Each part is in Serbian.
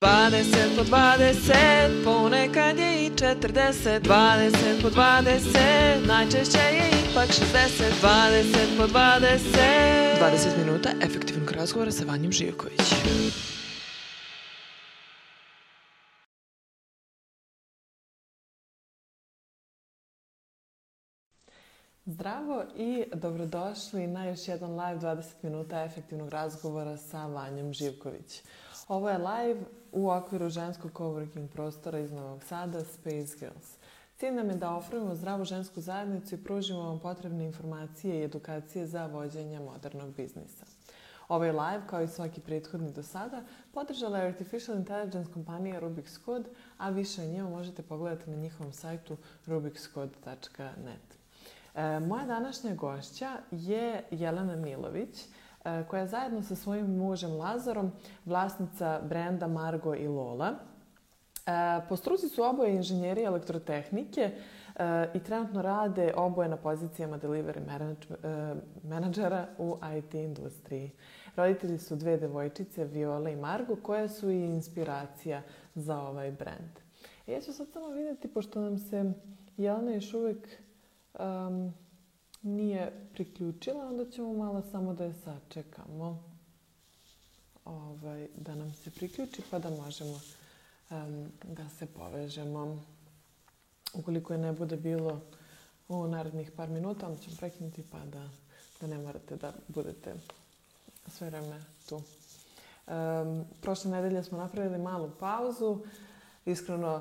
20 po 20, ponekad je i 40 20 po 20, najčešće je ipak 60 20 po 20 20 minuta efektivnog razgovora sa Vanjom Živković. Zdravo i dobrodošli na još jedan live 20 minuta efektivnog razgovora sa Vanjom Živković. Ovo je live u okviru ženskog coworking prostora iz Novog Sada Space Girls. Cilj nam je da ofrujemo zdravu žensku zajednicu i pružimo vam potrebne informacije i edukacije za vođenje modernog biznisa. Ovaj live, kao i svaki prethodni do sada, podržala je Artificial Intelligence kompanija Rubik's Code, a više o njemu možete pogledati na njihovom sajtu rubikscode.net. E, moja današnja gošća je Jelena Milović, koja je zajedno sa svojim mužem Lazarom vlasnica brenda Margo i Lola. E, po struci su oboje inženjeri elektrotehnike i trenutno rade oboje na pozicijama delivery menadžera u IT industriji. Roditelji su dve devojčice, Viola i Margo, koje su i inspiracija za ovaj brend. Ja ću sad samo vidjeti, pošto nam se Jelena još uvijek um, nije priključila, onda ćemo malo samo da je sačekamo ovaj, da nam se priključi pa da možemo um, da se povežemo. Ukoliko je ne bude bilo u narednih par minuta, onda ćemo prekinuti pa da, da ne morate da budete sve vreme tu. Um, prošle nedelje smo napravili malu pauzu. Iskreno,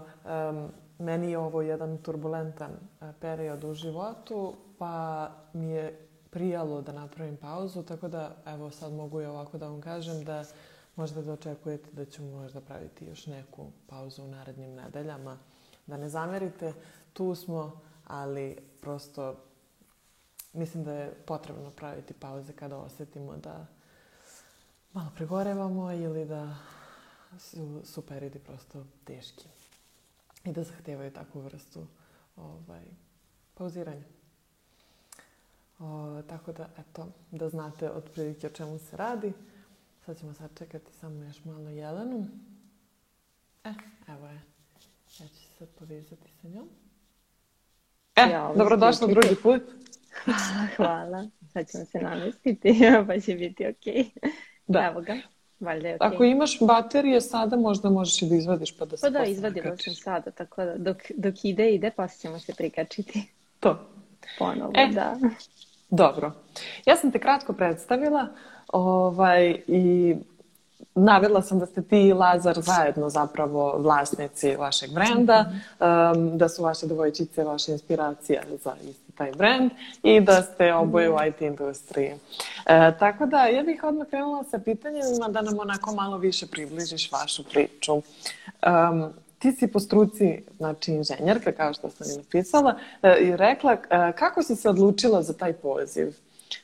meni je ovo jedan turbulentan e, period u životu, pa mi je prijalo da napravim pauzu, tako da evo sad mogu i ovako da vam kažem da možda da očekujete da ću možda praviti još neku pauzu u narednim nedeljama. Da ne zamerite, tu smo, ali prosto mislim da je potrebno praviti pauze kada osetimo da malo pregorevamo ili da su, su periodi prosto teški i da zahtevaju takvu vrstu ovaj, pauziranja. O, tako da, eto, da znate otprilike o čemu se radi. Sad ćemo sad čekati samo još malo Jelenu. E, evo je. Ja ću se sad povezati sa njom. E, ja, dobrodošla drugi put. Hvala, hvala. Sad ćemo se namestiti, pa će biti okej. Okay. Da. Evo ga. Valjda je okay. Ako imaš baterije sada, možda možeš i da izvadiš pa da se Pa da, izvadila sam sada, tako da dok, dok ide, ide, pa ćemo se prikačiti. To. Ponovo, e, da. Dobro. Ja sam te kratko predstavila ovaj, i navela sam da ste ti i Lazar zajedno zapravo vlasnici vašeg brenda, mm -hmm. um, da su vaše devojčice vaša inspiracija za isti taj brend i da ste oboje u IT industriji. E, tako da ja bih odmah krenula sa pitanjima da nam onako malo više približiš vašu priču. Um, ti si po struci, znači inženjerka, kao što sam i napisala, e, i rekla e, kako si se odlučila za taj poziv?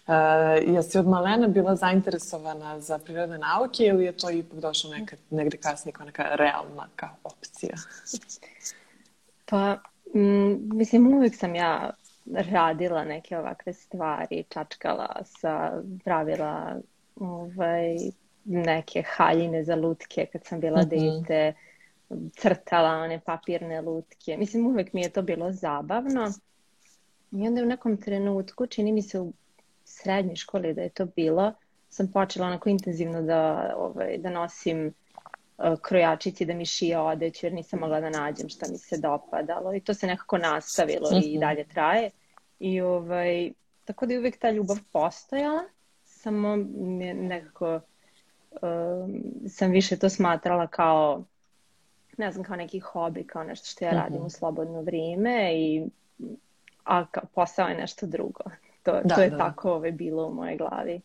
Uh, jesi od malena bila zainteresovana za prirodne nauke ili je to ipak došlo nekad, negde kasnije kao neka realna kao opcija? Pa, m, mislim, uvijek sam ja radila neke ovakve stvari, čačkala sa pravila ovaj, neke haljine za lutke kad sam bila mm -hmm. dete, crtala one papirne lutke. Mislim, uvek mi je to bilo zabavno. I onda u nekom trenutku, čini mi se u srednjoj školi da je to bilo, sam počela onako intenzivno da, ovaj, da nosim krojačici, da mi šije odeću, jer nisam mogla da nađem šta mi se dopadalo. I to se nekako nastavilo i mhm. dalje traje. I ovaj, tako da je uvek ta ljubav postojala, samo nekako um, sam više to smatrala kao ne znam, kao neki hobi, kao nešto što ja -hmm. radim u slobodno vrijeme i a kao posao je nešto drugo. To, da, to je da, da. tako ove bilo u mojoj glavi.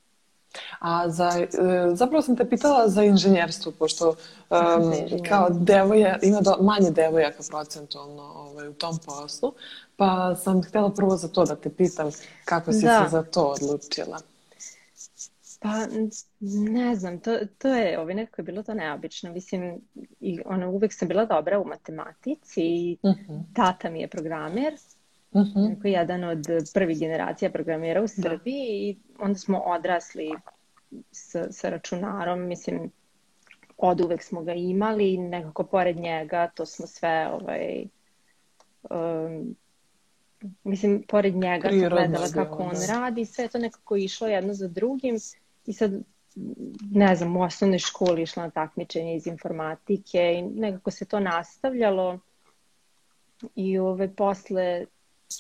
A za, e, zapravo sam te pitala za inženjerstvo, pošto um, kao devoja, ima do, manje devojaka procentualno ovaj, u tom poslu, pa sam htjela prvo za to da te pitam kako si da. se za to odlučila. Pa, ne znam, to, to je, ovaj nekako je bilo to neobično. Mislim, i ono, uvek sam bila dobra u matematici i uh mhm. -huh. tata mi je programer, uh mhm. -huh. Jedan od prvih generacija programera u da. Srbiji da. i onda smo odrasli sa, sa računarom, mislim, od uvek smo ga imali, nekako pored njega, to smo sve, ovaj, um, mislim, pored njega sam gledala kako on da. radi, sve to nekako išlo jedno za drugim i sad, ne znam, u osnovnoj školi išla na takmičenje iz informatike i nekako se to nastavljalo i ove, posle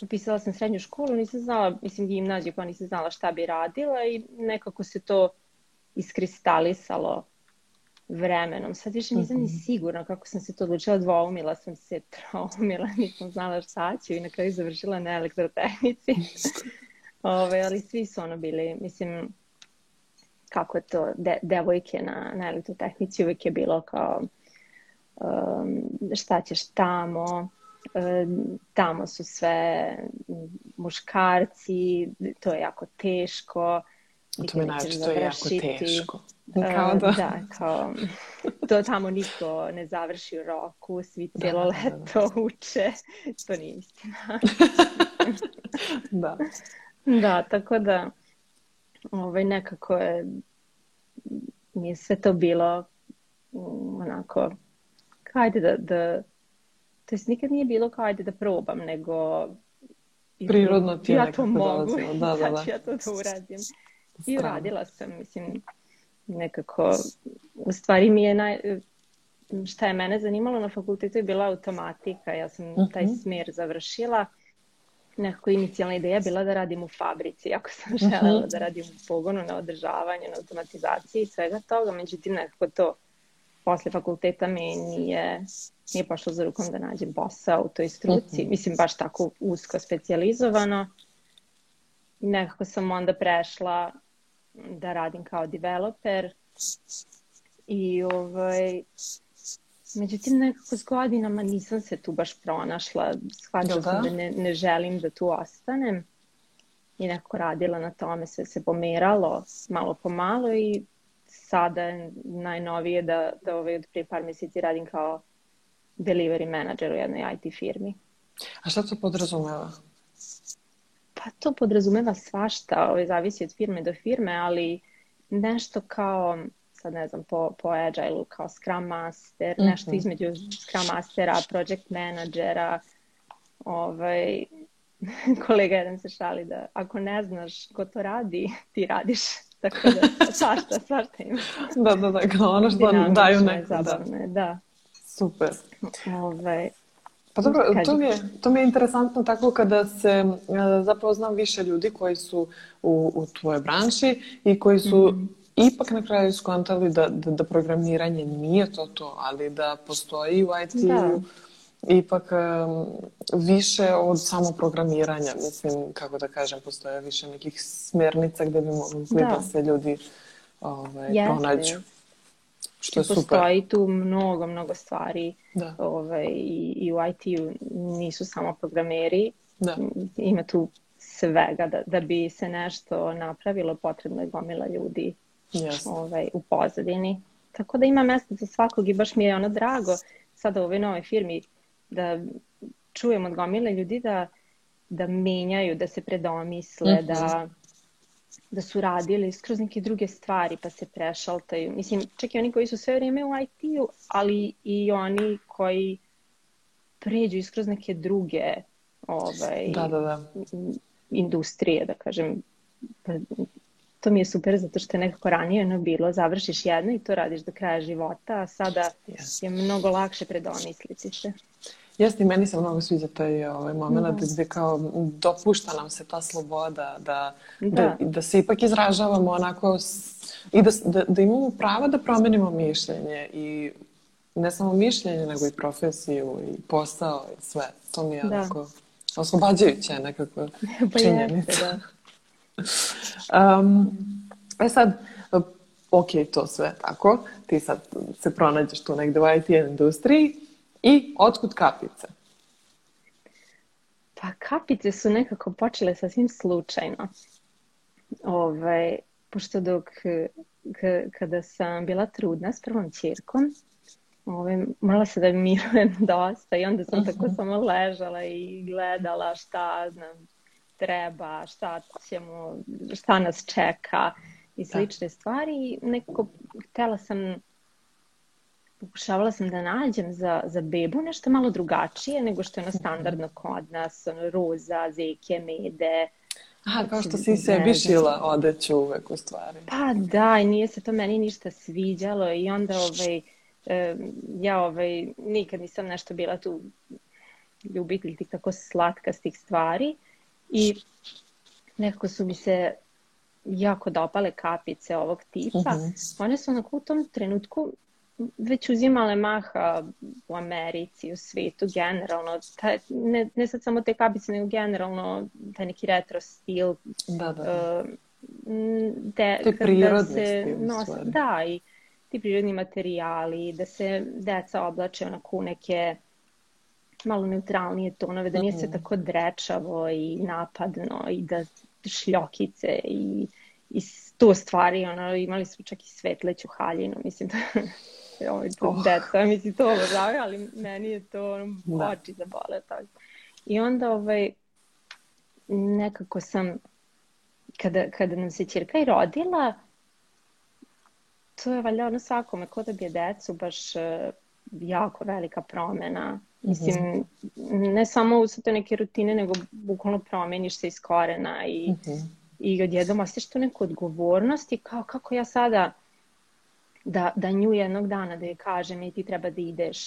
upisala sam srednju školu, nisam znala, mislim gimnaziju koja nisam znala šta bi radila i nekako se to iskristalisalo vremenom. Sad više nisam ni mhm. sigurna kako sam se to odlučila, dvoumila sam se, troumila, nisam znala šta ću i na kraju završila na elektrotehnici. Ove, ali svi su ono bili, mislim, kako je to, de, devojke na, na elektrotehnici uvek je bilo kao um, šta ćeš tamo, tamo su sve muškarci, to je jako teško. To mi najče, to je jako teško. Kao da. da, kao, to tamo niko ne završi u roku, svi da, cijelo da, da, leto da. uče, to nije istina. da. Da, tako da ovaj, nekako je mi je sve to bilo um, onako kajde da, da to jest nikad nije bilo kao ajde da probam, nego prirodno ti je ja to mogu, da, da, da. ja to da uradim. I uradila sam, mislim, nekako, u stvari mi je naj, šta je mene zanimalo na fakultetu je bila automatika. Ja sam uh -huh. taj mhm. smer završila. Nekako inicijalna ideja bila da radim u fabrici, ako sam mhm. želela uh -huh. da radim u pogonu, na održavanju, na automatizaciji i svega toga. Međutim, nekako to posle fakulteta mi nije, nije pošlo za rukom da nađem posao u toj struci. Mhm. -huh. Mislim, baš tako usko specializovano. Nekako sam onda prešla da radim kao developer i ovaj, međutim nekako s godinama nisam se tu baš pronašla, shvatila sam da ne, ne želim da tu ostanem i nekako radila na tome, sve se pomeralo malo po malo i sada je najnovije da, da ovaj, od prije par mjeseci radim kao delivery manager u jednoj IT firmi. A šta to podrazumeva? Pa to podrazumeva svašta, ovaj, zavisi od firme do firme, ali nešto kao, sad ne znam, po, po agile kao Scrum Master, mm -hmm. nešto između Scrum Mastera, Project Managera, ovaj, kolega jedan se šali da ako ne znaš ko to radi, ti radiš. Tako da, svašta, svašta ima. da, da, da, kao ono što daju neko. Da. da. Super. Ovaj, Pa dobro, to mi, je, to mi je interesantno tako kada se e, zapravo znam više ljudi koji su u, u tvojoj branši i koji su mm -hmm. ipak na kraju skontali da, da, da programiranje nije to to, ali da postoji u IT-u da. Ipak više od samo programiranja. Mislim, kako da kažem, postoje više nekih smjernica gde bi mogli da. da se ljudi ovaj, Jeste. pronađu. Što je super. Postoji tu mnogo, mnogo stvari da. ovaj, i, i u IT-u nisu samo programeri. Da. Ima tu svega da, da bi se nešto napravilo potrebno je gomila ljudi yes. ovaj, u pozadini. Tako da ima mesta za svakog i baš mi je ono drago sada u ovoj novoj firmi da čujem od gomile ljudi da, da menjaju, da se predomisle, mm -hmm. da da su radili skroz neke druge stvari pa se prešaltaju. Mislim, čak i oni koji su sve vrijeme u IT-u, ali i oni koji pređu iskroz neke druge ovaj, da, da, da. industrije, da kažem. To mi je super zato što je nekako ranije ono bilo, završiš jedno i to radiš do kraja života, a sada yes. je mnogo lakše predomisliti se. Jeste i meni se mnogo sviđa taj ovaj moment da. gde kao dopušta nam se ta sloboda da, da. da, da se ipak izražavamo onako i da, da, da imamo pravo da promenimo mišljenje i ne samo mišljenje nego i profesiju i posao i sve. To mi je da. onako oslobađajuće nekako pa činjenica. Jeste, da. Um, e sad, ok, to sve tako, ti sad se pronađeš tu negde u IT industriji, I otkud kapice? Pa kapice su nekako počele sasvim slučajno. Ove, pošto dok kada sam bila trudna s prvom čirkom, ove, morala se da mirujem dosta i onda sam tako mhm. samo ležala i gledala šta nam treba, šta ćemo, šta nas čeka i da. slične da. stvari. Nekako htela sam pokušavala sam da nađem za, za bebu nešto malo drugačije nego što je ono standardno kod nas, ono roza, zeke, mede. Aha, kao što si sebi šila odeću uvek u stvari. Pa da, i nije se to meni ništa sviđalo i onda ovaj, ja ovaj, nikad nisam nešto bila tu ljubitelj tih tako slatkastih stvari i nekako su mi se jako dopale kapice ovog tipa. Uh mhm. -huh. One su onako u tom trenutku već uzimale maha u Americi, u svijetu generalno. Taj, ne, ne sad samo te kapice, nego generalno taj neki retro stil. Da, da. Uh, de, to je prirodni da se stil. Nos, da, i ti prirodni materijali, da se deca oblače onako u neke malo neutralnije tonove, da nije sve tako drečavo i napadno i da šljokice i, i sto stvari, ono, imali smo čak i svetleću haljinu, mislim da ovaj, oh. deca, mislim to obožavaju, ali meni je to ono, da. oči zabole. Tako. I onda ovaj, nekako sam, kada, kada nam se čirka i rodila, to je valjda ono svakome ko da bi je decu baš uh, jako velika promena. Mislim, mm -hmm. ne samo u te neke rutine, nego bukvalno promeniš se iz korena i, mm -hmm. i odjednom osjećaš tu neku odgovornost i kao kako ja sada da, da nju jednog dana da je kažem i ti treba da ideš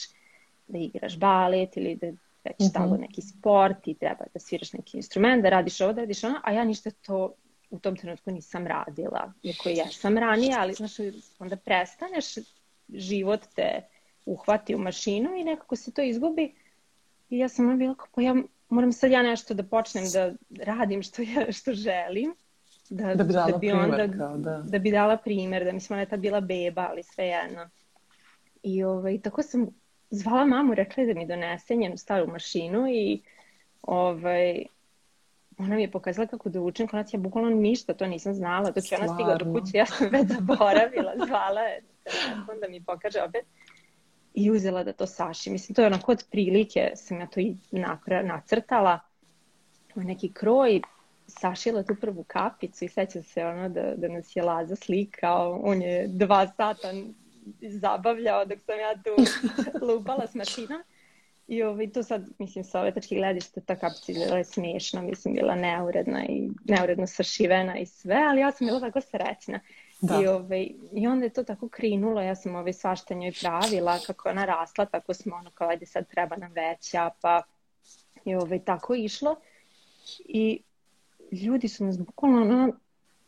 da igraš balet ili da već mm -hmm. tamo neki sport i treba da sviraš neki instrument, da radiš ovo, da radiš ono, a ja ništa to u tom trenutku nisam radila. Iako ja sam ranije, ali znaš, onda prestaneš, život te uhvati u mašinu i nekako se to izgubi. I ja sam bila kao, pa ja moram sad ja nešto da počnem da radim što ja što želim. Da, da bi dala da bi primer, onda, kao, da. da bi dala primer, da mislim ona je tad bila beba, ali sve jedno. I ovaj, tako sam zvala mamu, rekla da mi donese njenu staru mašinu i ovaj, ona mi je pokazala kako da učim konac, ja bukvalno ništa to nisam znala, dok je ona stigla do kuće, ja sam već zaboravila, zvala je telefon da mi pokaže opet i uzela da to saši. Mislim, to je onako od prilike, sam ja to i napra, nacrtala, neki kroj, sašila tu prvu kapicu i sećam se ono da, da nas je Laza slikao, on je dva sata zabavljao dok sam ja tu lupala s mašinom. I ovaj, tu sad, mislim, sa ove tačke gledište, ta kapica je smiješna, mislim, bila neuredna i neuredno sašivena i sve, ali ja sam bila tako srećna. Da. I, ovaj, I onda je to tako krinulo, ja sam ovaj, svašta njoj pravila, kako ona rasla, tako smo ono kao, ajde sad treba nam veća, pa i ovaj, tako išlo. I ljudi su nas bukvalno ono,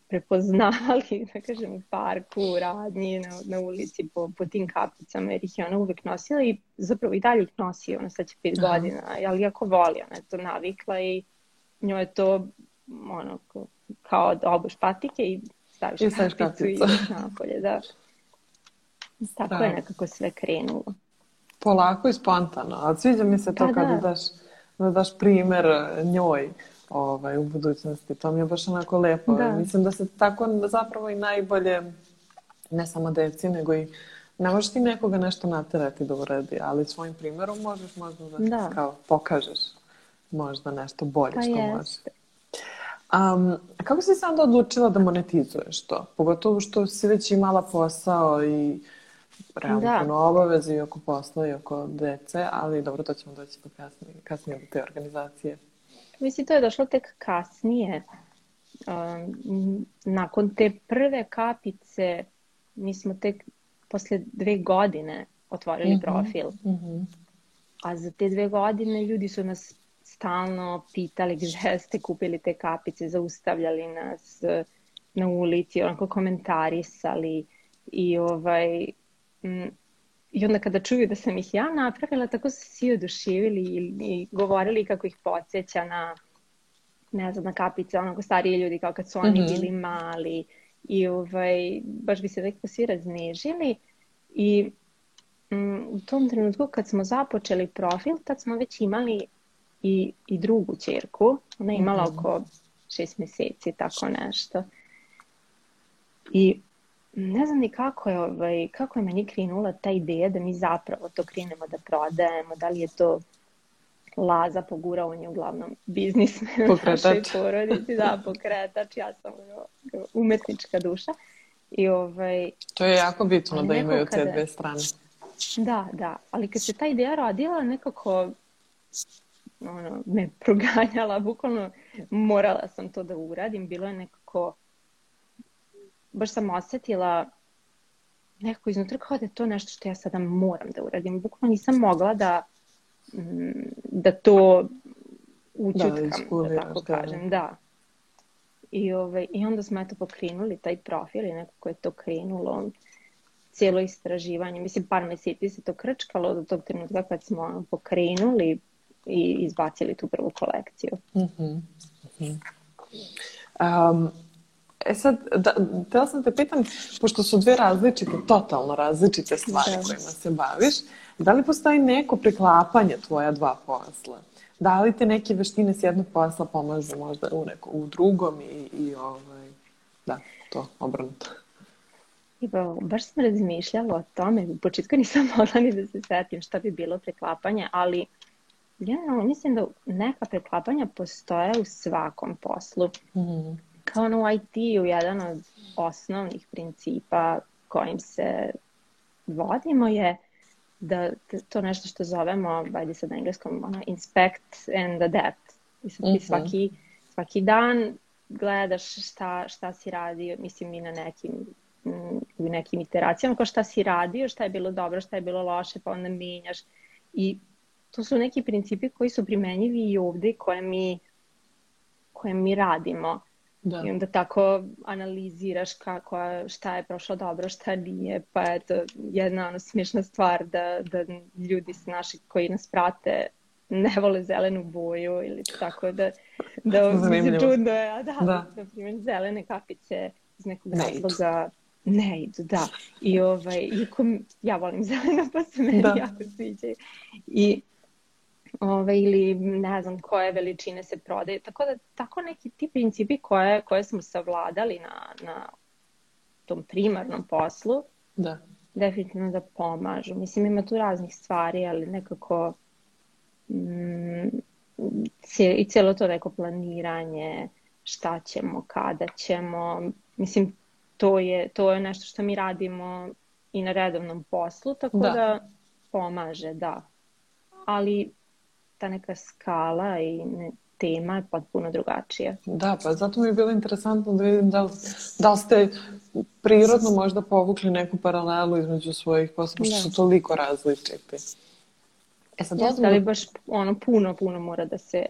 prepoznali, da kažem, u parku, u radnji, na, na ulici, po, po tim kapicama, jer ih je ona uvek nosila i zapravo i dalje ih nosi, ona sad će pet Aha. godina, ali jako voli, ona je to navikla i njoj je to ono, kao da obuš patike i staviš I kapicu, kapicu i ideš napolje, da. Tako da. je nekako sve krenulo. Polako i spontano, ali sviđa mi se to pa, kada da. daš, da daš primer njoj ovaj, u budućnosti. To mi je baš onako lepo. Da. Mislim da se tako zapravo i najbolje, ne samo deci, nego i ne možeš ti nekoga nešto naterati da uradi, ali svojim primjerom možeš možda da, da. kao pokažeš možda nešto bolje pa što jeste. možeš. Um, kako si se onda odlučila da monetizuješ to? Pogotovo što si već imala posao i realno da. puno obaveze i oko posla i oko dece, ali dobro, to ćemo doći do kasnije, kasnije do te organizacije. Mislim, to je došlo tek kasnije. Um, nakon te prve kapice, mi smo tek posle dve godine otvorili mm -hmm. profil. Mm -hmm. A za te dve godine ljudi su nas stalno pitali gde ste kupili te kapice, zaustavljali nas eh, na ulici, onako komentarisali i ovaj m, i onda kada čuju da sam ih ja napravila, tako su svi oduševili i, i govorili kako ih podsjeća na ne znam, na kapice, onako stariji ljudi kao kad su oni mm -hmm. bili mali i ovaj, baš bi se nekako svi raznežili i m, u tom trenutku kad smo započeli profil, tad smo već imali i, i drugu čerku. Ona je imala mm-hmm. oko šest meseci, tako nešto. I ne znam ni kako je, ovaj, kako je meni krenula ta ideja da mi zapravo to krenemo da prodajemo, da li je to Laza pogurao, on je uglavnom biznismen pokretač. našoj porodici, da, pokretač, ja sam umetnička duša. I ovaj, to je jako bitno da imaju te dve strane. Da, da. Ali kad se ta ideja rodila, nekako ono, me proganjala, bukvalno morala sam to da uradim. Bilo je nekako, baš sam osetila nekako iznutra kao da je to nešto što ja sada moram da uradim. Bukvalno nisam mogla da, mm, da to učutkam, da, da tako da. kažem. Da. I, ove, I onda smo eto pokrenuli taj profil i nekako je to krenulo cijelo istraživanje. Mislim, par meseci se to krčkalo do tog trenutka kad smo pokrenuli i izbacili tu prvu kolekciju. Mm -hmm. Mm -hmm. Um, E sad, da, htela sam te pitam, pošto su dve različite, totalno različite stvari da. kojima se baviš, da li postoji neko priklapanje tvoja dva posla? Da li te neke veštine s jednog posla pomažu možda u, neko, u drugom i, i ovaj, da, to, obrnuto? Iba, baš sam razmišljala o tome. U početku nisam mogla ni da se setim šta bi bilo preklapanje, ali generalno mislim da neka preklapanja postoje u svakom poslu. Mm -hmm kao ono u IT-u jedan od osnovnih principa kojim se vodimo je da to nešto što zovemo, ajde sad na engleskom, ono, inspect and adapt. I sad ti mm -hmm. svaki, svaki dan gledaš šta, šta si radio, mislim i na nekim u nekim iteracijama, kao šta si radio, šta je bilo dobro, šta je bilo loše, pa onda menjaš. I to su neki principi koji su primenjivi i ovde koje mi, koje mi radimo. Da. I onda tako analiziraš kako, šta je prošlo dobro, šta nije, pa eto, jedna ono smiješna stvar da, da ljudi s naši koji nas prate ne vole zelenu boju ili tako da, da mi se čudno je, a da, da. na primjer, zelene kapice iz nekog ne razloga idu. ne idu, da. I ovaj, iako ja volim zeleno, pa se meni da. jako sviđaju. I ove, ili ne znam koje veličine se prodaju. Tako da tako neki ti principi koje, koje smo savladali na, na tom primarnom poslu, da. definitivno da pomažu. Mislim, ima tu raznih stvari, ali nekako mm, i cijelo to neko planiranje, šta ćemo, kada ćemo. Mislim, to je, to je nešto što mi radimo i na redovnom poslu, tako da, da pomaže, da. Ali ta neka skala i ne, tema je potpuno drugačija. Da, pa zato mi je bilo interesantno da vidim da li, da li ste prirodno možda povukli neku paralelu između svojih poslova, što da. su toliko različiti. E sad, Jeste, ali baš ono, puno, puno mora da se,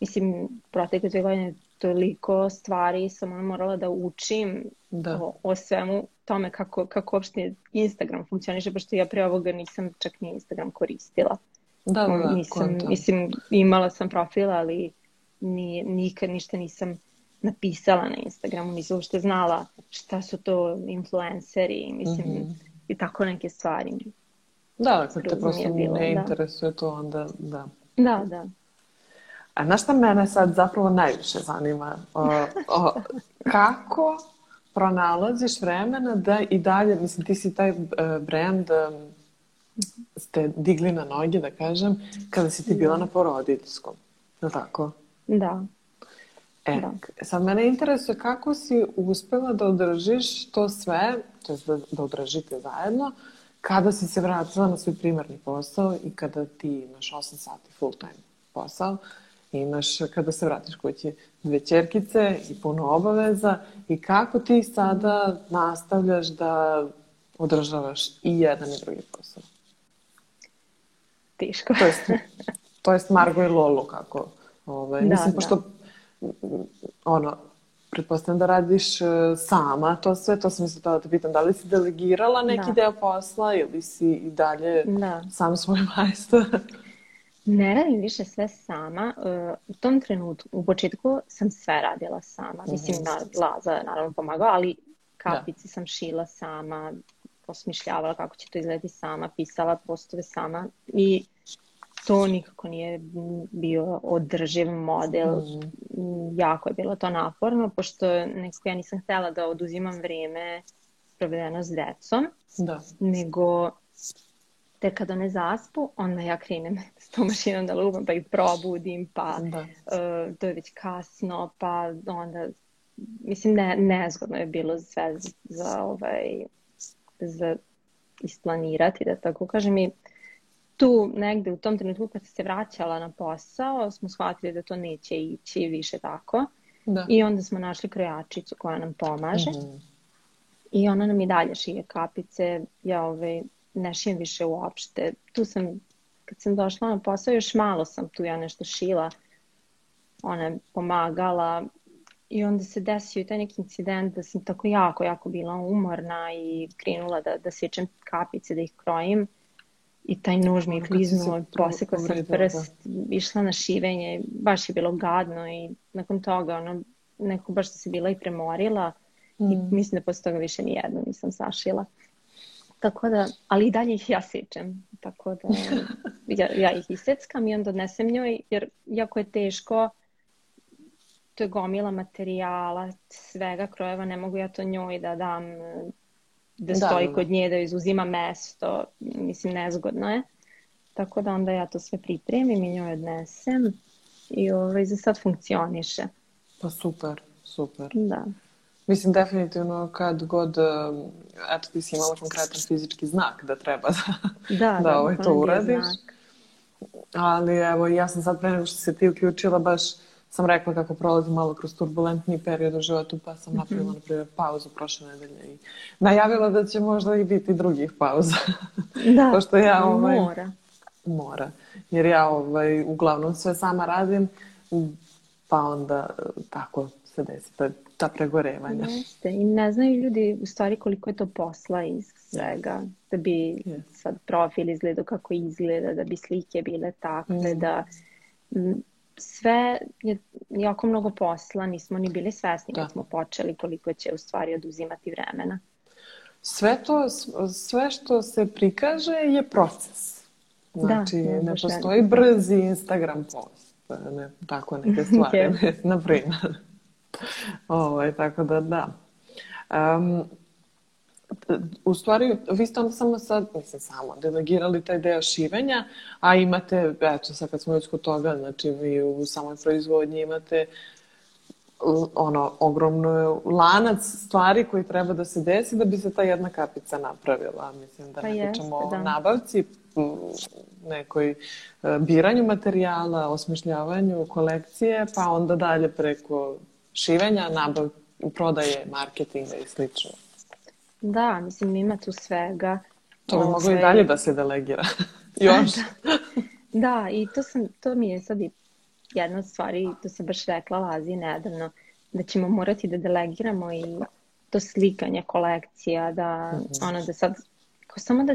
mislim, protekle dve godine toliko stvari sam ono morala da učim da. O, o svemu tome kako, kako uopšte Instagram funkcioniše, pošto ja pre ovoga nisam čak ni Instagram koristila. Da, da, da, nisam, mislim, imala sam profil, ali ni, nikad ništa nisam napisala na Instagramu, nisam uopšte znala šta su to influenceri, mislim, mm -hmm. i tako neke stvari. Da, kad te prosto bilo, ne da. interesuje to, onda da. Da, da. A znaš šta mene sad zapravo najviše zanima? O, o, kako pronalaziš vremena da i dalje, mislim, ti si taj uh, brand ste digli na noge, da kažem, kada si ti bila da. na porodiljskom. Je li tako? Da. E, da. sad mene interesuje kako si uspela da održiš to sve, to je da, da održite zajedno, kada si se vratila na svoj primarni posao i kada ti imaš 8 sati full time posao, imaš kada se vratiš kući dve čerkice i puno obaveza i kako ti sada nastavljaš da održavaš i jedan i drugi posao? Teško. to jest, to jest Margo i Lolo kako. Ovaj, da, mislim, da. pošto ono, pretpostavljam da radiš uh, sama to sve, to sam isto tada da te pitam, da li si delegirala neki da. deo posla ili si i dalje da. sam svoj majstor? Ne radim više sve sama. U tom trenutku, u početku sam sve radila sama. Mislim, na, Laza naravno pomagao, ali kapice da. sam šila sama, osmišljavala kako će to izgledati sama, pisala postove sama i to nikako nije bio održiv model. Mm. Jako je bilo to naporno, pošto nekako ja nisam htjela da oduzimam vreme provedeno s decom, da. nego te kada ne zaspu, onda ja krenem s tom mašinom da lupam, pa ih probudim, pa da. uh, to je već kasno, pa onda, mislim, ne, nezgodno je bilo sve za, za ovaj, za isplanirati, da tako kažem. I tu negde u tom trenutku kad se vraćala na posao smo shvatili da to neće ići više tako. Da. I onda smo našli krojačicu koja nam pomaže. Mm -hmm. I ona nam i dalje šije kapice. Ja ove, ne šijem više uopšte. Tu sam, kad sam došla na posao, još malo sam tu ja nešto šila. Ona je pomagala. I onda se desio taj neki incident da sam tako jako, jako bila umorna i krenula da, da sečem kapice, da ih krojim i taj nož mi je kliznuo, posekla sam prst, išla na šivenje, baš je bilo gadno i nakon toga ono, nekako baš se bila i premorila mm. i mislim da posle toga više ni jedno nisam sašila. Tako da, ali i dalje ih ja sečem. Tako da ja, ja ih iseckam i onda odnesem njoj, jer jako je teško, to je gomila materijala, svega krojeva, ne mogu ja to njoj da dam da, da stoji da, kod nje, da izuzima mesto, mislim nezgodno je. Tako da onda ja to sve pripremim i njoj odnesem i ovaj, za sad funkcioniše. Pa super, super. Da. Mislim, definitivno kad god, um, eto ti si imala konkretan fizički znak da treba da, da, da ovaj, to uradiš. Znak. Ali evo, ja sam sad pre nego što se ti uključila baš sam rekla kako prolazim malo kroz turbulentni period u životu, pa sam napravila, mm -hmm. na primjer, pauzu prošle nedelje i najavila da će možda i biti drugih pauza. Da, Pošto ja, ovaj, mora. Mora. Jer ja ovaj, uglavnom sve sama radim, pa onda tako se desi ta, ta pregorevanja. Jeste. I ne znaju ljudi u stvari koliko je to posla iz svega. Da bi yes. sad profil izgledao kako izgleda, da bi slike bile takve, mm. da sve je jako mnogo posla, nismo ni bili svesni da. kad smo počeli koliko će u stvari oduzimati vremena. Sve to, sve što se prikaže je proces. Da, znači, da, ne postoji brzi Instagram post, ne, tako neke stvari, na primjer. Ovo, tako da, da. Um, u stvari, vi ste onda samo sad, mislim samo, delegirali taj deo šivenja, a imate, eto, sad kad smo već kod toga, znači vi u samoj proizvodnji imate ono, ogromno lanac stvari koji treba da se desi da bi se ta jedna kapica napravila. Mislim da pa ne pričamo o da. nabavci, nekoj e, biranju materijala, osmišljavanju kolekcije, pa onda dalje preko šivenja, nabav, prodaje, marketinga i slično. Da, mislim ima tu svega. To bi moglo i ovaj, dalje da se delegira. Još. da. da, i to, sam, to mi je sad i jedna od stvari, to sam baš rekla Lazi nedavno, da ćemo morati da delegiramo i to slikanje kolekcija, da, mm -hmm. ono, da sad, ko samo da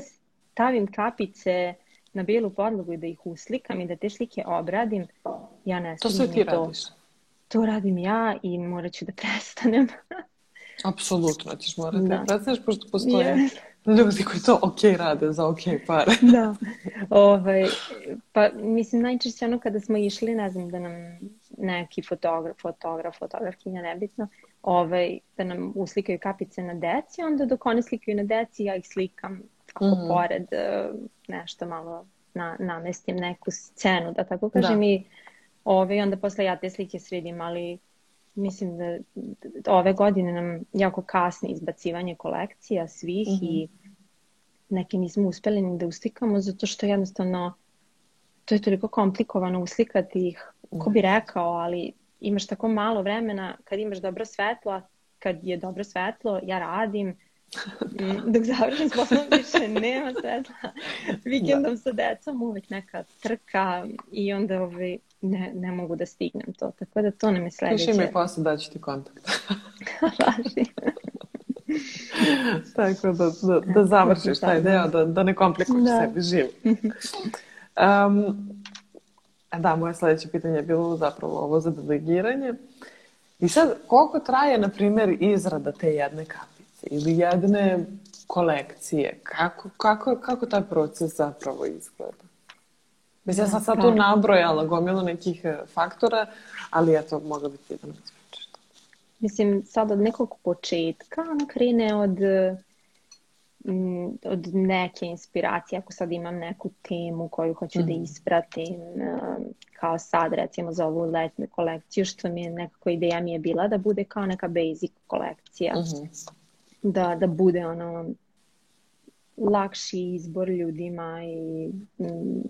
stavim kapice na bijelu podlogu i da ih uslikam i da te slike obradim, ja ne To sve ti to. radiš? To radim ja i morat ću da prestanem. Apsolutno ćeš morati da prestaneš, pošto postoje yes. ljudi koji to ok rade za ok pare. da. Ovaj, pa mislim najčešće ono kada smo išli, ne znam, da nam neki fotograf, fotograf, fotografkinja, nebitno, ovaj, da nam uslikaju kapice na deci, onda dok oni slikaju na deci, ja ih slikam tako mm -hmm. pored, eh, nešto malo na, namestim neku scenu, da tako kažem, da. i ovaj, onda posle ja te slike sredim, ali mislim da, ove godine nam jako kasni izbacivanje kolekcija svih mm -hmm. i neke nismo uspeli ni da uslikamo zato što jednostavno to je toliko komplikovano uslikati ih. Ko bi rekao, ali imaš tako malo vremena kad imaš dobro svetlo, kad je dobro svetlo, ja radim, dok završim s poslom više nema svetla. Vikendom da. sa decom uvek neka trka i onda ovaj, ne, ne mogu da stignem to. Tako da to nam je sledeće. Piši mi posle da ću ti kontakt. Važi. Tako da, da, da završiš taj deo, da, da ne komplikuješ da. sebi život. Um, da, moje sledeće pitanje je bilo zapravo ovo za delegiranje. I sad, koliko traje, na primjer, izrada te jedne kapice ili jedne kolekcije? Kako, kako, kako taj proces zapravo izgleda? Mislim, ja sam sad tu nabrojala gomilu nekih e, faktora, ali eto, mogla bi ti da ispričaš to. Mislim, sad od nekog početka ona krene od, mm, od neke inspiracije. Ako sad imam neku temu koju hoću mm. da mhm. ispratim, e, kao sad recimo za ovu letnu kolekciju, što mi je nekako ideja mi je bila da bude kao neka basic kolekcija. Mm -hmm. Da, da bude ono lakši izbor ljudima i mm,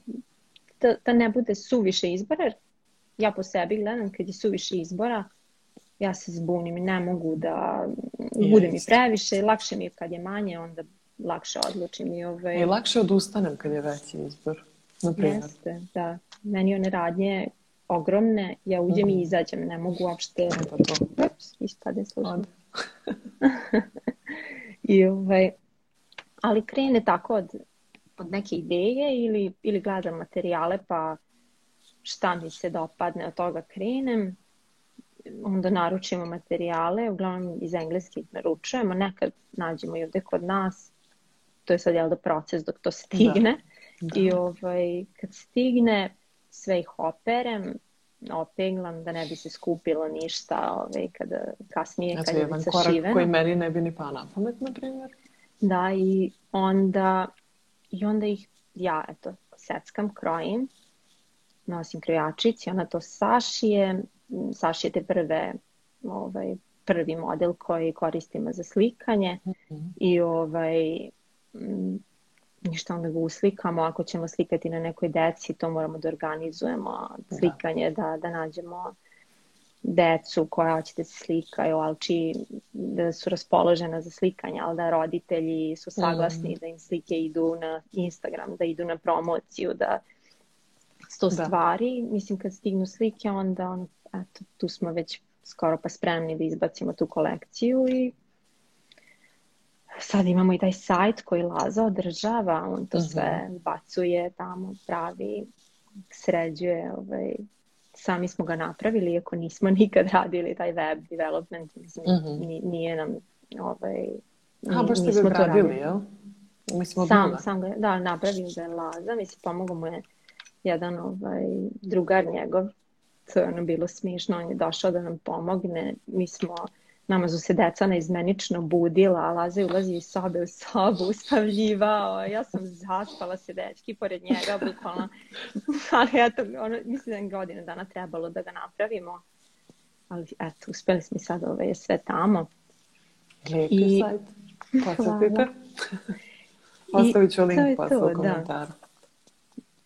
da, da ne bude suviše izbora. Ja po sebi gledam kad je suviše izbora, ja se zbunim i ne mogu da yes. bude mi previše lakše mi je kad je manje, onda lakše odlučim. I, ovaj... I lakše odustanem kad je veći izbor. Naprimjer. Jeste, da. Meni one radnje ogromne, ja uđem mm. i mhm. izađem, ne mogu uopšte... Pa to. Ups, ispade slušam. I ovaj, ali krene tako od, od neke ideje ili, ili gledam materijale pa šta mi se dopadne od toga krenem onda naručimo materijale, uglavnom iz engleske naručujemo, nekad nađemo i ovde kod nas, to je sad jel da proces dok to stigne da. Da. i ovaj, kad stigne sve ih operem, opeglam da ne bi se skupilo ništa ovaj, kada kasnije znači, kad je jedan korak koji meni ne bi ni pa na pamet, na primjer. Da, i onda, i onda ih ja, eto, seckam, krojim, nosim krojačić i ona to sašije, sašijete prve, ovaj, prvi model koji koristimo za slikanje mm -hmm. i ovaj, ništa onda ga uslikamo, ako ćemo slikati na nekoj deci, to moramo da organizujemo, da. slikanje, da, da, da nađemo decu koja hoće da se slikaju, ali či da su raspoložena za slikanje, ali da roditelji su saglasni mm. da im slike idu na Instagram, da idu na promociju, da sto da. stvari. Mislim, kad stignu slike, onda on, eto, tu smo već skoro pa spremni da izbacimo tu kolekciju i sad imamo i taj sajt koji Laza održava, on to uh mhm. -huh. sve bacuje tamo, pravi, sređuje, ovaj, sami smo ga napravili, iako nismo nikad radili taj web development, mislim, uh mhm. -huh. nije nam ovaj, A, baš ste ga radili, jel? Mislim, sam, sam ga, da, napravio ga je Laza, mislim, pomogao mu je jedan ovaj, drugar njegov, to je ono bilo smišno, on je došao da nam pomogne, mi smo Nama su se deca neizmenično budila, a Laza ulazi iz sobe u sobu, uspavljivao, ja sam zaspala se dečki pored njega, bukvalno. Ali eto, ono, mislim da je godina dana trebalo da ga napravimo. Ali eto, uspeli smo sad, ove, je sve tamo. Lijepi I... sajt. Posjetite. Ostavit ću link posle u da. komentaru.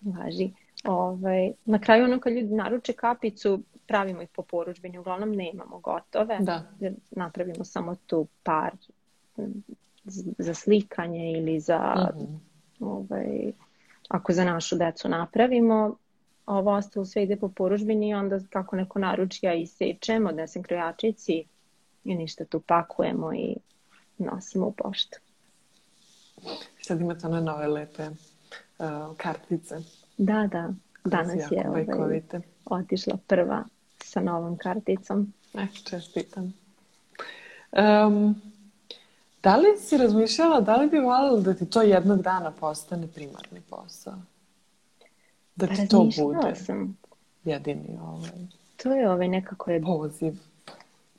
Da. Važi. Ovaj, na kraju ono kad ljudi naruče kapicu, pravimo ih po poručbini, uglavnom nemamo gotove. Da. Napravimo samo tu par za slikanje ili za mm -hmm. ovaj, ako za našu decu napravimo, ovo ostalo sve ide po poručbini i onda kako neko naruči ja isečem, odnesem krojačici i ništa tu pakujemo i nosimo u poštu. Sad imate one nove lepe uh, kartice. Da, da. Danas je ovaj, otišla prva sa novom karticom. Eh, čestitam. Um, da li si razmišljala, da li bi voljela da ti to jednog dana postane primarni posao? Da ti to bude sam. jedini ovaj... To je ovaj nekako je... Poziv.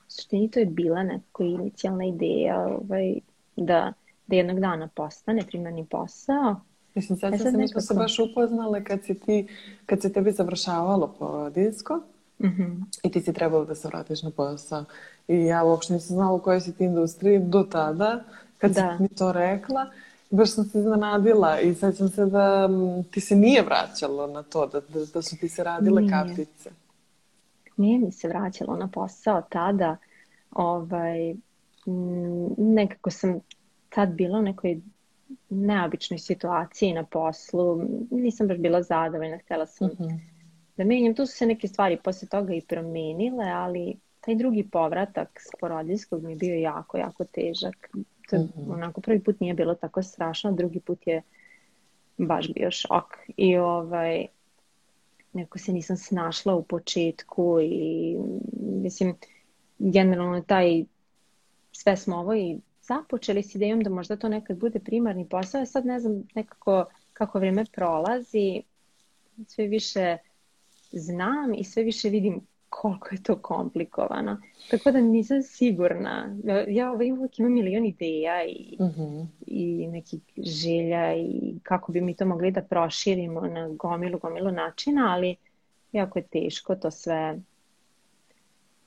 Suštini to je bila nekako inicijalna ideja ovaj, da, da jednog dana postane primarni posao. Mislim, sad, e, sad se nekako... se baš upoznale kad si ti, kad se tebi završavalo po disko. Mm -hmm. I ti si trebalo da se vratiš na posao. I ja uopšte nisam znala u kojoj si ti industriji do tada, kad da. si mi to rekla. Baš sam se iznenadila i sećam se da ti se nije vraćalo na to, da, da, da su ti se radile nije. kapice. Nije mi se vraćalo na posao tada. Ovaj, nekako sam tad bila u nekoj neobičnoj situaciji na poslu. Nisam baš bila zadovoljna, htela sam mm -hmm da menjam. Tu su se neke stvari posle toga i promenile, ali taj drugi povratak s porodinskog mi je bio jako, jako težak. To, mm -hmm. onako, prvi put nije bilo tako strašno, drugi put je baš bio šok. I ovaj, neko se nisam snašla u početku i mislim, generalno taj sve smo ovo i započeli s idejom da možda to nekad bude primarni posao. Sad ne znam nekako kako vreme prolazi, sve više znam i sve više vidim koliko je to komplikovano. Tako da nisam sigurna. Ja ovaj uvijek imam milion ideja i, uh mhm. -huh. i nekih želja i kako bi mi to mogli da proširimo na gomilu, gomilu načina, ali jako je teško to sve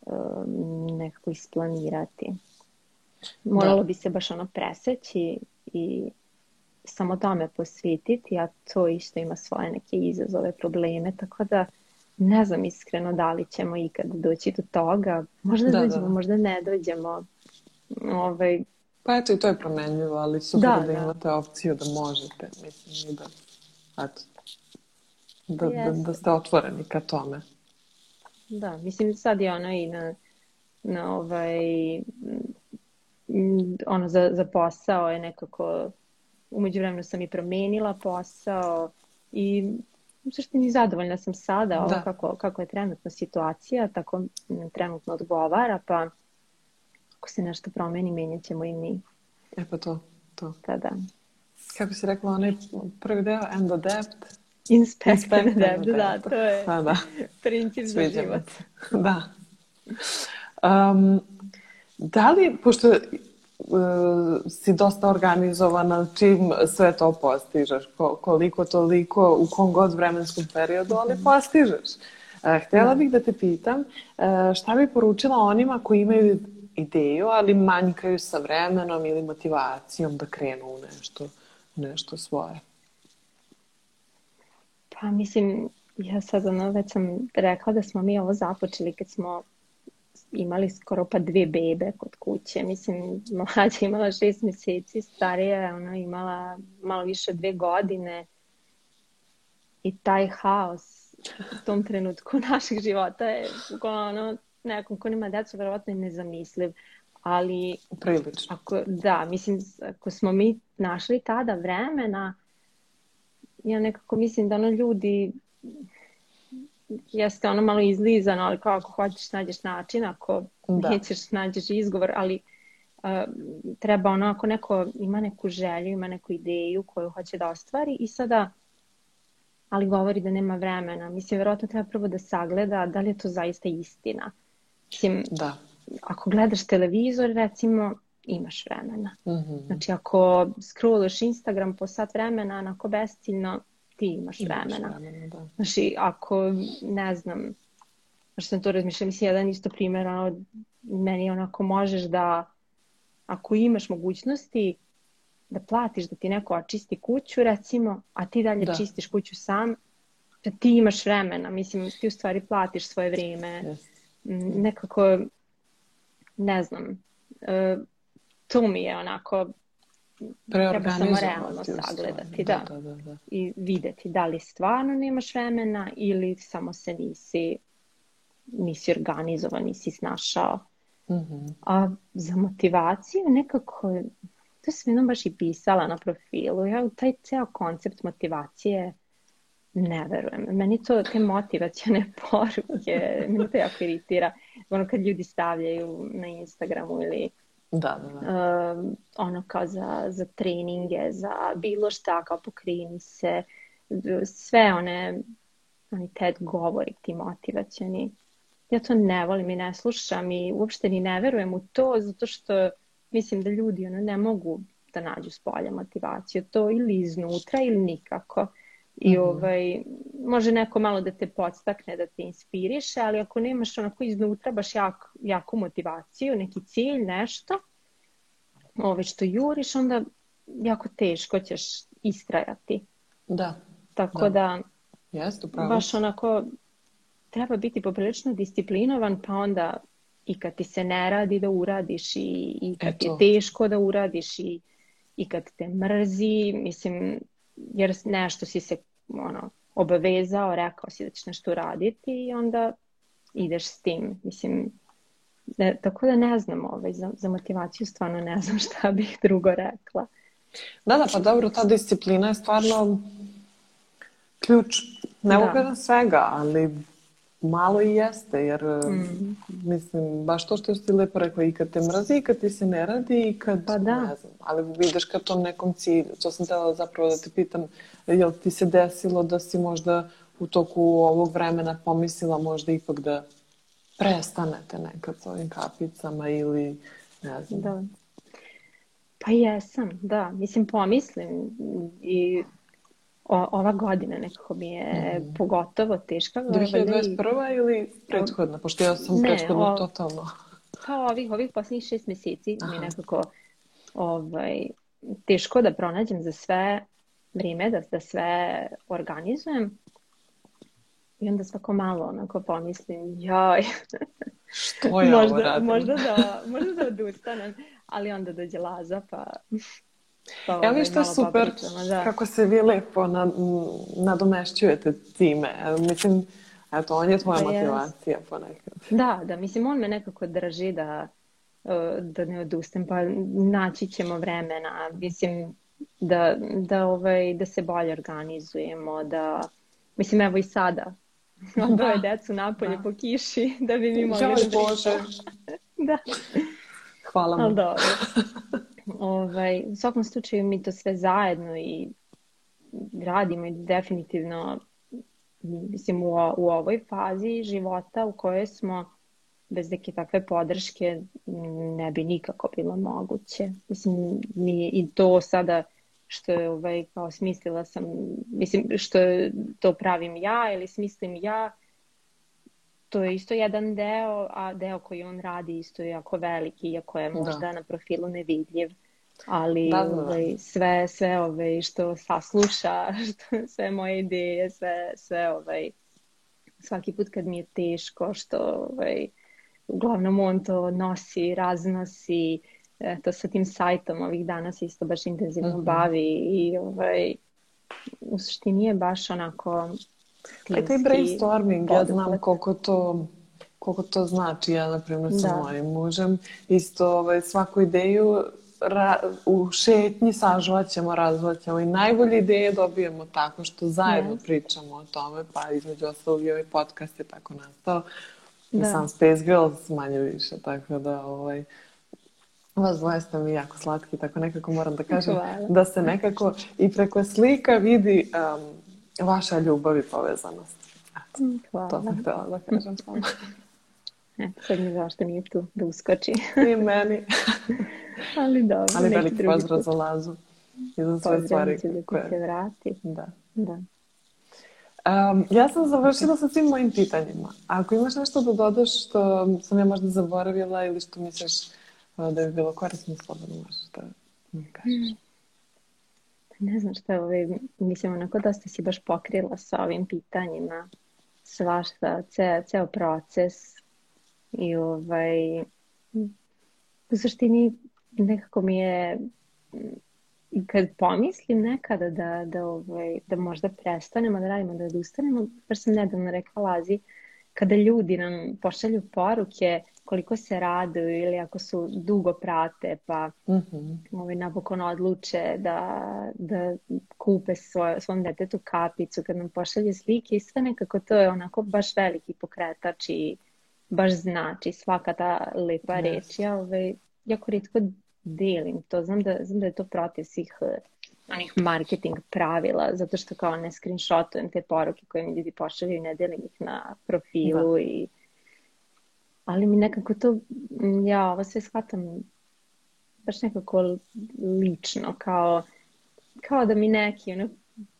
um, nekako isplanirati. Moralo da. bi se baš ono preseći i samo tome posvetiti, a to isto ima svoje neke izazove, probleme, tako da ne znam iskreno da li ćemo ikad doći do toga. Možda da, dođemo, da. možda ne dođemo. Ovaj... Pa eto i to je promenljivo, ali super da, da, da imate opciju da možete, mislim, i da, eto, da, da, da ste otvoreni ka tome. Da, mislim sad je ono i na, na ovaj, ono za, za posao je nekako, umeđu vremenu sam i promenila posao i u suštini zadovoljna sam sada ovo da. kako, kako je trenutna situacija, tako trenutno odgovara, pa ako se nešto promeni, menjat ćemo i mi. E pa to, to. Da, da. Kako si rekla, onaj prvi deo, end adept, Inspect, and adapt, da, to je pa, da. princip za život. Da. Um, da li, pošto si dosta organizovana, čim sve to postižeš, ko, koliko toliko, u kom god vremenskom periodu, ali mhm. postižeš. Uh, htjela da. bih da te pitam, uh, šta bi poručila onima koji imaju ideju, ali manjkaju sa vremenom ili motivacijom da krenu u nešto, nešto svoje? Pa mislim, ja sad ono već sam rekla da smo mi ovo započeli kad smo imali skoro pa dve bebe kod kuće. Mislim, mlađa imala šest meseci, starija je ona imala malo više dve godine. I taj haos u tom trenutku naših života je ono, nekom ko nema decu, verovatno je nezamisliv. Ali, Prilično. Ako, da, mislim, ako smo mi našli tada vremena, ja nekako mislim da ono ljudi jeste ono malo izlizano, ali kao ako hoćeš nađeš način, ako da. nećeš nađeš izgovor, ali uh, treba ono ako neko ima neku želju, ima neku ideju koju hoće da ostvari i sada ali govori da nema vremena. Mislim, verovatno treba prvo da sagleda da li je to zaista istina. Mislim, da. ako gledaš televizor, recimo, imaš vremena. Mm -hmm. Znači ako scrollaš Instagram po sat vremena, onako besciljno, ti imaš vremena. Da. Znači ako, ne znam, što sam to razmišljala, mislim, jedan isto primjer, ono, meni onako možeš da, ako imaš mogućnosti, da platiš da ti neko očisti kuću, recimo, a ti dalje da. čistiš kuću sam, da ti imaš vremena, mislim, ti u stvari platiš svoje vrijeme, yes. nekako, ne znam, uh, tu mi je onako treba samo realno sagledati da. Da, da, da. i videti da li stvarno nemaš vremena ili samo se nisi nisi organizovan, nisi snašao. Mm -hmm. A za motivaciju nekako, to sam jednom baš i pisala na profilu, ja u taj ceo koncept motivacije ne verujem. Meni to, te motivacijone poruke, meni to jako iritira. Ono kad ljudi stavljaju na Instagramu ili Da, da, da. Uh, ono kao za, za treninge, za bilo šta, kao pokrini se, sve one, oni TED govori, ti motivacioni. Ja to ne volim i ne slušam i uopšte ni ne verujem u to, zato što mislim da ljudi ono, ne mogu da nađu s polja motivaciju. To ili iznutra ili nikako. I -hmm. ovaj, može neko malo da te podstakne, da te inspiriše, ali ako nemaš onako iznutra baš jak, jaku motivaciju, neki cilj, nešto, ovaj, što juriš, onda jako teško ćeš istrajati. Da. Tako da, da Jest, upravo. baš onako treba biti poprilično disciplinovan, pa onda i kad ti se ne radi da uradiš i, i kad Eto. je teško da uradiš i, i kad te mrzi, mislim, jer nešto si se ono, obavezao, rekao si da ćeš nešto uraditi i onda ideš s tim. Mislim, ne, tako da ne znam, ovaj, za, za motivaciju stvarno ne znam šta bih drugo rekla. Da, da, pa dobro, ta disciplina je stvarno ključ, ne da. svega, ali malo i jeste, jer mm. mislim, baš to što ste lepo rekla, i kad te mrazi, i kad ti se ne radi, i kad, pa da. ne znam, ali vidiš ka tom nekom cilju. To sam htjela zapravo da te pitam, jel ti se desilo da si možda u toku ovog vremena pomislila možda ipak da prestanete nekad s ovim kapicama ili ne znam. Da. Pa jesam, da. Mislim, pomislim i o, ova godina nekako mi je mm. pogotovo teška. 2021. ili prethodna? Pošto ja sam ne, prethodno o, totalno. Pa ovih, ovih posljednjih šest meseci Aha. mi nekako ovaj, teško da pronađem za sve vrijeme, da, da sve organizujem. I onda svako malo onako pomislim, joj, Što ja možda, ovo radim? možda, da, možda da odustanem, ali onda dođe Laza pa... pa Evo ovaj, vi što je super, da. kako se vi lepo na, m, nadomešćujete time. Mislim, eto, on je tvoja jest. motivacija ponekad. Da, da, mislim, on me nekako drži da, e, da ne odustem, pa naći ćemo vremena, mislim, da, da, ovaj, da se bolje organizujemo, da, mislim, evo i sada, odvoje decu napolje Da. po kiši, da bi mi mogli Joj, da Bože, Da, hvala ali mu. dobro. Ovaj, u svakom slučaju mi to sve zajedno i radimo i definitivno mislim u, u ovoj fazi života u kojoj smo bez neke takve podrške ne bi nikako bilo moguće. Mislim, ni i to sada što je ovaj, kao smislila sam, mislim, što to pravim ja ili smislim ja, to je isto jedan deo, a deo koji on radi isto je jako veliki, iako je Da. možda na profilu nevidljiv. Ali Da, da, da. ovaj, sve, sve ovaj, što sasluša, što, sve moje ideje, sve, sve ovaj, svaki put kad mi je teško, što ovaj, uglavnom on to nosi, raznosi, to sa tim sajtom ovih dana se isto baš intenzivno Mhm. bavi i ovaj, u suštini je baš onako Pa i taj brainstorming, ja znam koliko to, koliko to znači. Ja, na primjer, sa Da. mojim mužem isto ovaj, svaku ideju ra- u šetnji sažvaćemo, razvaćemo i najbolje ideje dobijemo tako što zajedno Yes. pričamo o tome, pa između ostalog i ovaj podcast je tako nastao. Da. sam Space Girls manje više, tako da ovaj, vas dvoje ste mi jako slatki, tako nekako moram da kažem Hvala. da se nekako i preko slika vidi um, vaša ljubav i povezanost. Eto, Hvala. to sam htjela da kažem samo. Sad mi zašto nije tu da uskoči. I meni. Ali dobro, Ali veliki pozdrav za Lazu i za sve stvari da ti koje... se vrati. Da. Da. Um, ja sam završila sa svim mojim pitanjima. Ako imaš nešto da dodaš što sam ja možda zaboravila ili što misliš uh, da bi bilo korisno, slobodno možeš da mi kažeš. Ne znam šta je ovaj, mislim onako dosta si baš pokrila sa ovim pitanjima, svašta, ceo, ceo proces i ovaj, u suštini nekako mi je kad pomislim nekada da, da, ovaj, da možda prestanemo da radimo, da odustanemo, baš sam nedavno rekla Lazi, kada ljudi nam pošalju poruke koliko se raduju ili ako su dugo prate pa Mhm. ovaj, napokon odluče da, da kupe svoj, svom detetu kapicu, kad nam pošalje slike i sve nekako to je onako baš veliki pokretač i baš znači svaka ta lepa Yes. reč. Ja ovaj, jako rijetko delim to. Znam da, znam da je to protiv svih eh, onih marketing pravila, zato što kao ne screenshotujem te poruke koje mi ljudi pošalju i ne delim ih na profilu i ali mi nekako to, ja ovo sve shvatam baš nekako lično, kao, kao da mi neki ono,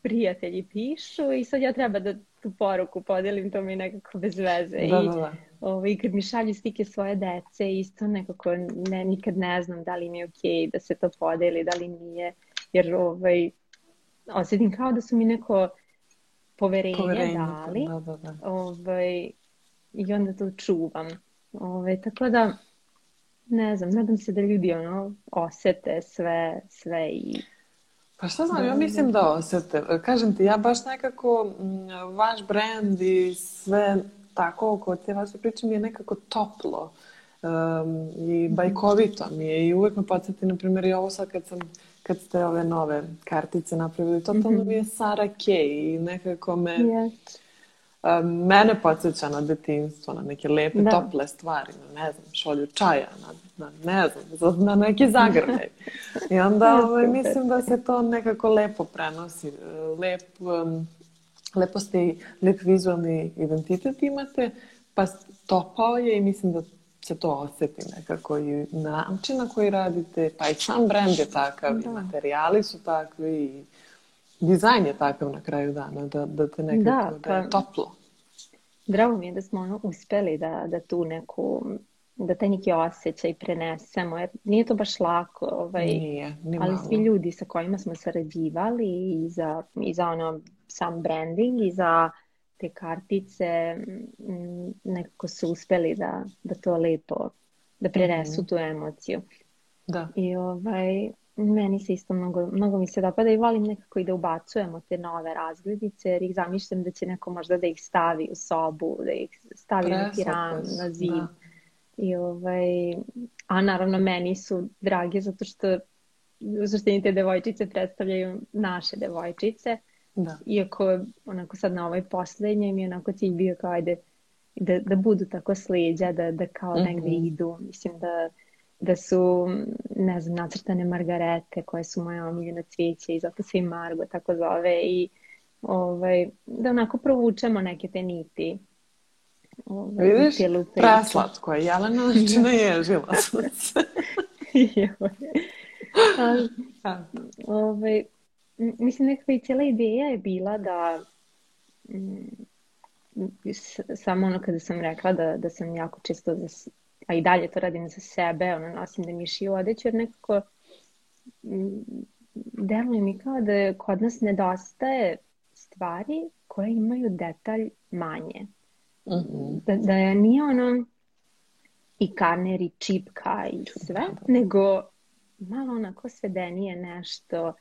prijatelji pišu i sad ja treba da tu poruku podelim, to mi nekako bez veze. Da, I da, da. ovaj, kad mi šalju slike svoje dece, isto nekako ne, nikad ne znam da li mi je okej da se to podeli, da li nije, jer ovaj, osjetim kao da su mi neko poverenje, Poverenje, dali. da, da, da. Ovaj, I onda to čuvam. Ovaj, tako da, ne znam, nadam se da ljudi ono osete sve, sve i Pa šta znam, ja mislim da osjete. Kažem ti, ja baš nekako mm, vaš brand i sve tako oko te vaše priče mi je nekako toplo um, i bajkovito mi je i uvek me podsjeti, na primjer, i ovo sad kad sam kad ste ove nove kartice napravili, totalno mi je Sara Kay i nekako me, Yes. Um, mene podsjeća na detinjstvo, na neke lepe, Da. tople stvari, na ne znam, šolju čaja, na, na ne znam, na neki zagrljaj. I onda ovaj, mislim da se to nekako lepo prenosi, e, lep, um, lepo ste i lep vizualni identitet imate, pa topao je i mislim da se to osjeti nekako i način na koji radite, pa i sam brand je takav, i Da. materijali su takvi, i dizajn je takav na kraju dana, da, da te nekako, Da, da, je pa- toplo. Drago mi je da smo ono uspeli da, da tu neku da taj neki osjećaj prenesemo, jer nije to baš lako, ovaj, Nije, ni ali malo. svi ljudi sa kojima smo sarađivali i za, i za ono sam branding i za te kartice m, nekako su uspeli da, da to lepo, da prenesu tu emociju. Da. I ovaj, meni se isto mnogo, mnogo mi se dopada i volim nekako i da ubacujemo te nove razglednice jer ih zamišljam da će neko možda da ih stavi u sobu, da ih stavi na tiran, na zid. da. I ovaj, a naravno meni su drage zato što u suštini te devojčice predstavljaju naše devojčice. Da. Iako onako sad na ovoj poslednjoj mi je onako cilj bio kao ajde da, da budu tako sleđa, da, da kao negde Mhm. idu. Mislim da, da su, ne znam, nacrtane margarete koje su moja omiljena cvijeće i zato se i Margo tako zove i ovaj, da onako provučemo neke te niti. Ovaj, Vidiš, preslatko je. Jelena znači naježila sam se. Ali, Da. Ovaj, mislim nekako i cijela ideja je bila da samo ono kada sam rekla da, da sam jako često, za, s- a i dalje to radim za sebe, ono nosim da mi šiju odeću, jer nekako mm, deluje mi kao da kod nas nedostaje stvari koje imaju detalj manje. Mhm. Da, da je nije ono i karner i čipka i sve, Da, da. nego malo onako svedenije nešto,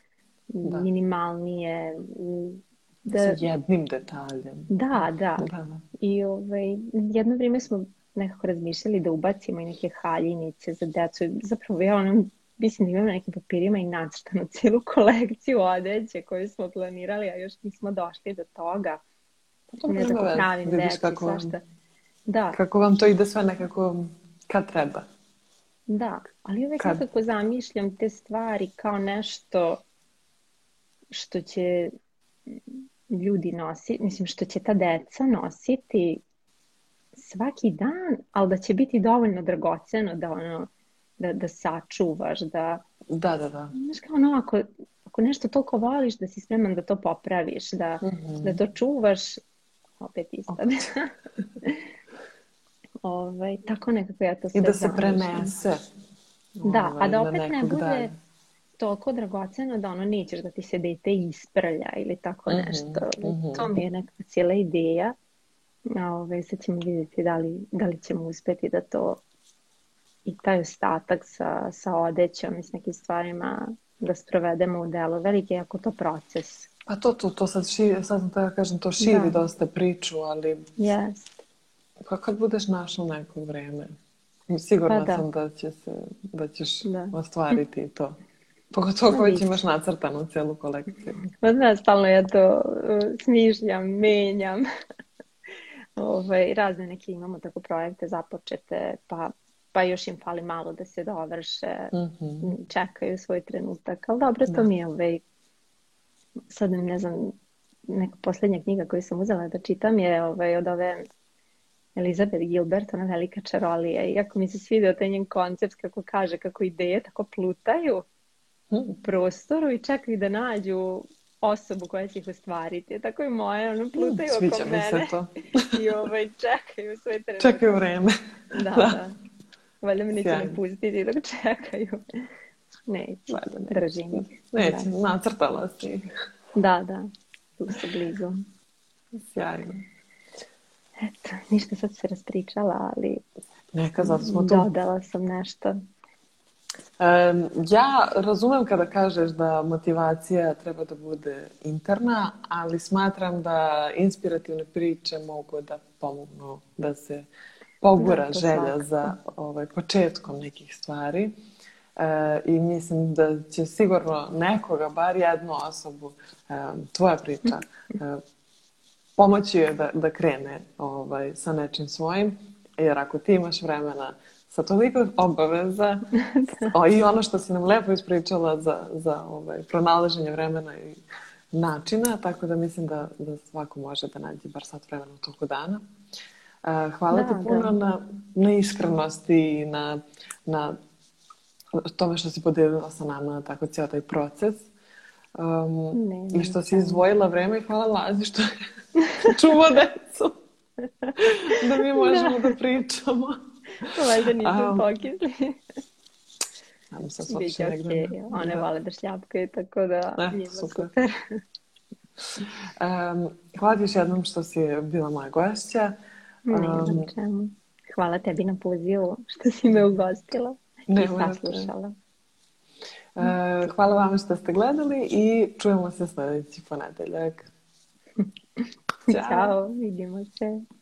Da. minimalnije. m, Da, Sa jednim detaljem. da, da. Da, da. I ovaj, jedno vrijeme smo nekako razmišljali da ubacimo i neke haljinice za decu. Zapravo ja ono, mislim da imam na nekim papirima i nacrtanu cijelu kolekciju odeće koju smo planirali, a još nismo došli do toga. To Ne znam, pravim Vidiš deci, kako, svašta. Da, kako vam to ide sve nekako kad treba. Da, ali uvek Kad? nekako zamišljam te stvari kao nešto što će ljudi nositi, mislim što će ta deca nositi svaki dan, ali da će biti dovoljno dragoceno da ono, da, da sačuvaš, da, Da, da, da. znaš kao ono, ako, ako nešto toliko voliš, da si spreman da to popraviš, da, Mhm. da to čuvaš, opet ispade. Ovaj, tako nekako ja to I sve da se prenese. Da, a ovaj, da na opet ne bude dalje. toliko dragoceno da ono nećeš da ti se dete isprlja ili tako Mhm, nešto. mhm. To mi je nekako cijela ideja. Ove, sad ćemo vidjeti da li, da li ćemo uspjeti da to i taj ostatak sa, sa odećom i s nekim stvarima da sprovedemo u delo. Veliki je jako to proces. Pa to, to, to sad širi, sad sam tako kažem, to širi Da. dosta priču, ali Jest. pa kad budeš našla neko vreme, sigurna Pa da. sam da, će se, da ćeš Da. ostvariti to. Pogotovo Pa ako već imaš nacrtanu cijelu kolekciju. Ma znaš, stalno ja to uh, smišljam, menjam. Ovaj, razne neke imamo tako projekte započete, pa, pa još im fali malo da se dovrše, Mhm. čekaju svoj trenutak. Ali dobro, to Da. mi je ovaj, sad ne znam, neka posljednja knjiga koju sam uzela da čitam je ovaj, od ove Elizabeth Gilbert, ona velika čarolija. Iako mi se svidio taj njen koncept kako kaže, kako ideje tako plutaju Mhm. u prostoru i čekaju da nađu osobu koja će ih ostvariti. Tako i moje, ono plutaju Sviđa oko mi se mene to. i ovaj, čekaju svoj trenutak. Čekaj vreme. Da, da. Valjda me neće Sjajno. ne pustiti dok čekaju. Neće. držim ih. Neće, Da. nacrtala si. Da, da, tu su blizu. Sjajno. Eto, ništa sad se raspričala, ali Neka, zato smo tu. dodala sam nešto. Ja razumem kada kažeš da motivacija treba da bude interna, ali smatram da inspirativne priče mogu da pomognu da se pogura Da, želja svakako. za ovaj, početkom nekih stvari. E, I mislim da će sigurno nekoga, bar jednu osobu, tvoja priča, e, pomoći joj da, da krene ovaj, sa nečim svojim, jer ako ti imaš vremena sa toliko obaveza o, i ono što si nam lepo ispričala za, za ovaj, pronalaženje vremena i načina, tako da mislim da, da svako može da nađe bar sat vremena u toku dana. Hvala Da, ti puno da. na, na iskrenosti i na, na tome što si podelila sa nama tako cijel taj proces. Um, Ne, I što si nema izdvojila vreme i hvala Lazi što čuva decu. da mi možemo da pričamo. Valjda nismo um, pokisli. Nadam se da okej. Okay. One da. vole da šljapkaju, tako da ne, njima super. super. um, hvala ti još jednom što si bila moja gošća. Um, ne, čemu. Hvala tebi na pozivu što si me ugostila ne, i saslušala. Uh, hvala vam što ste gledali i čujemo se sljedeći ponedeljak. Ćao. Ćao, vidimo se.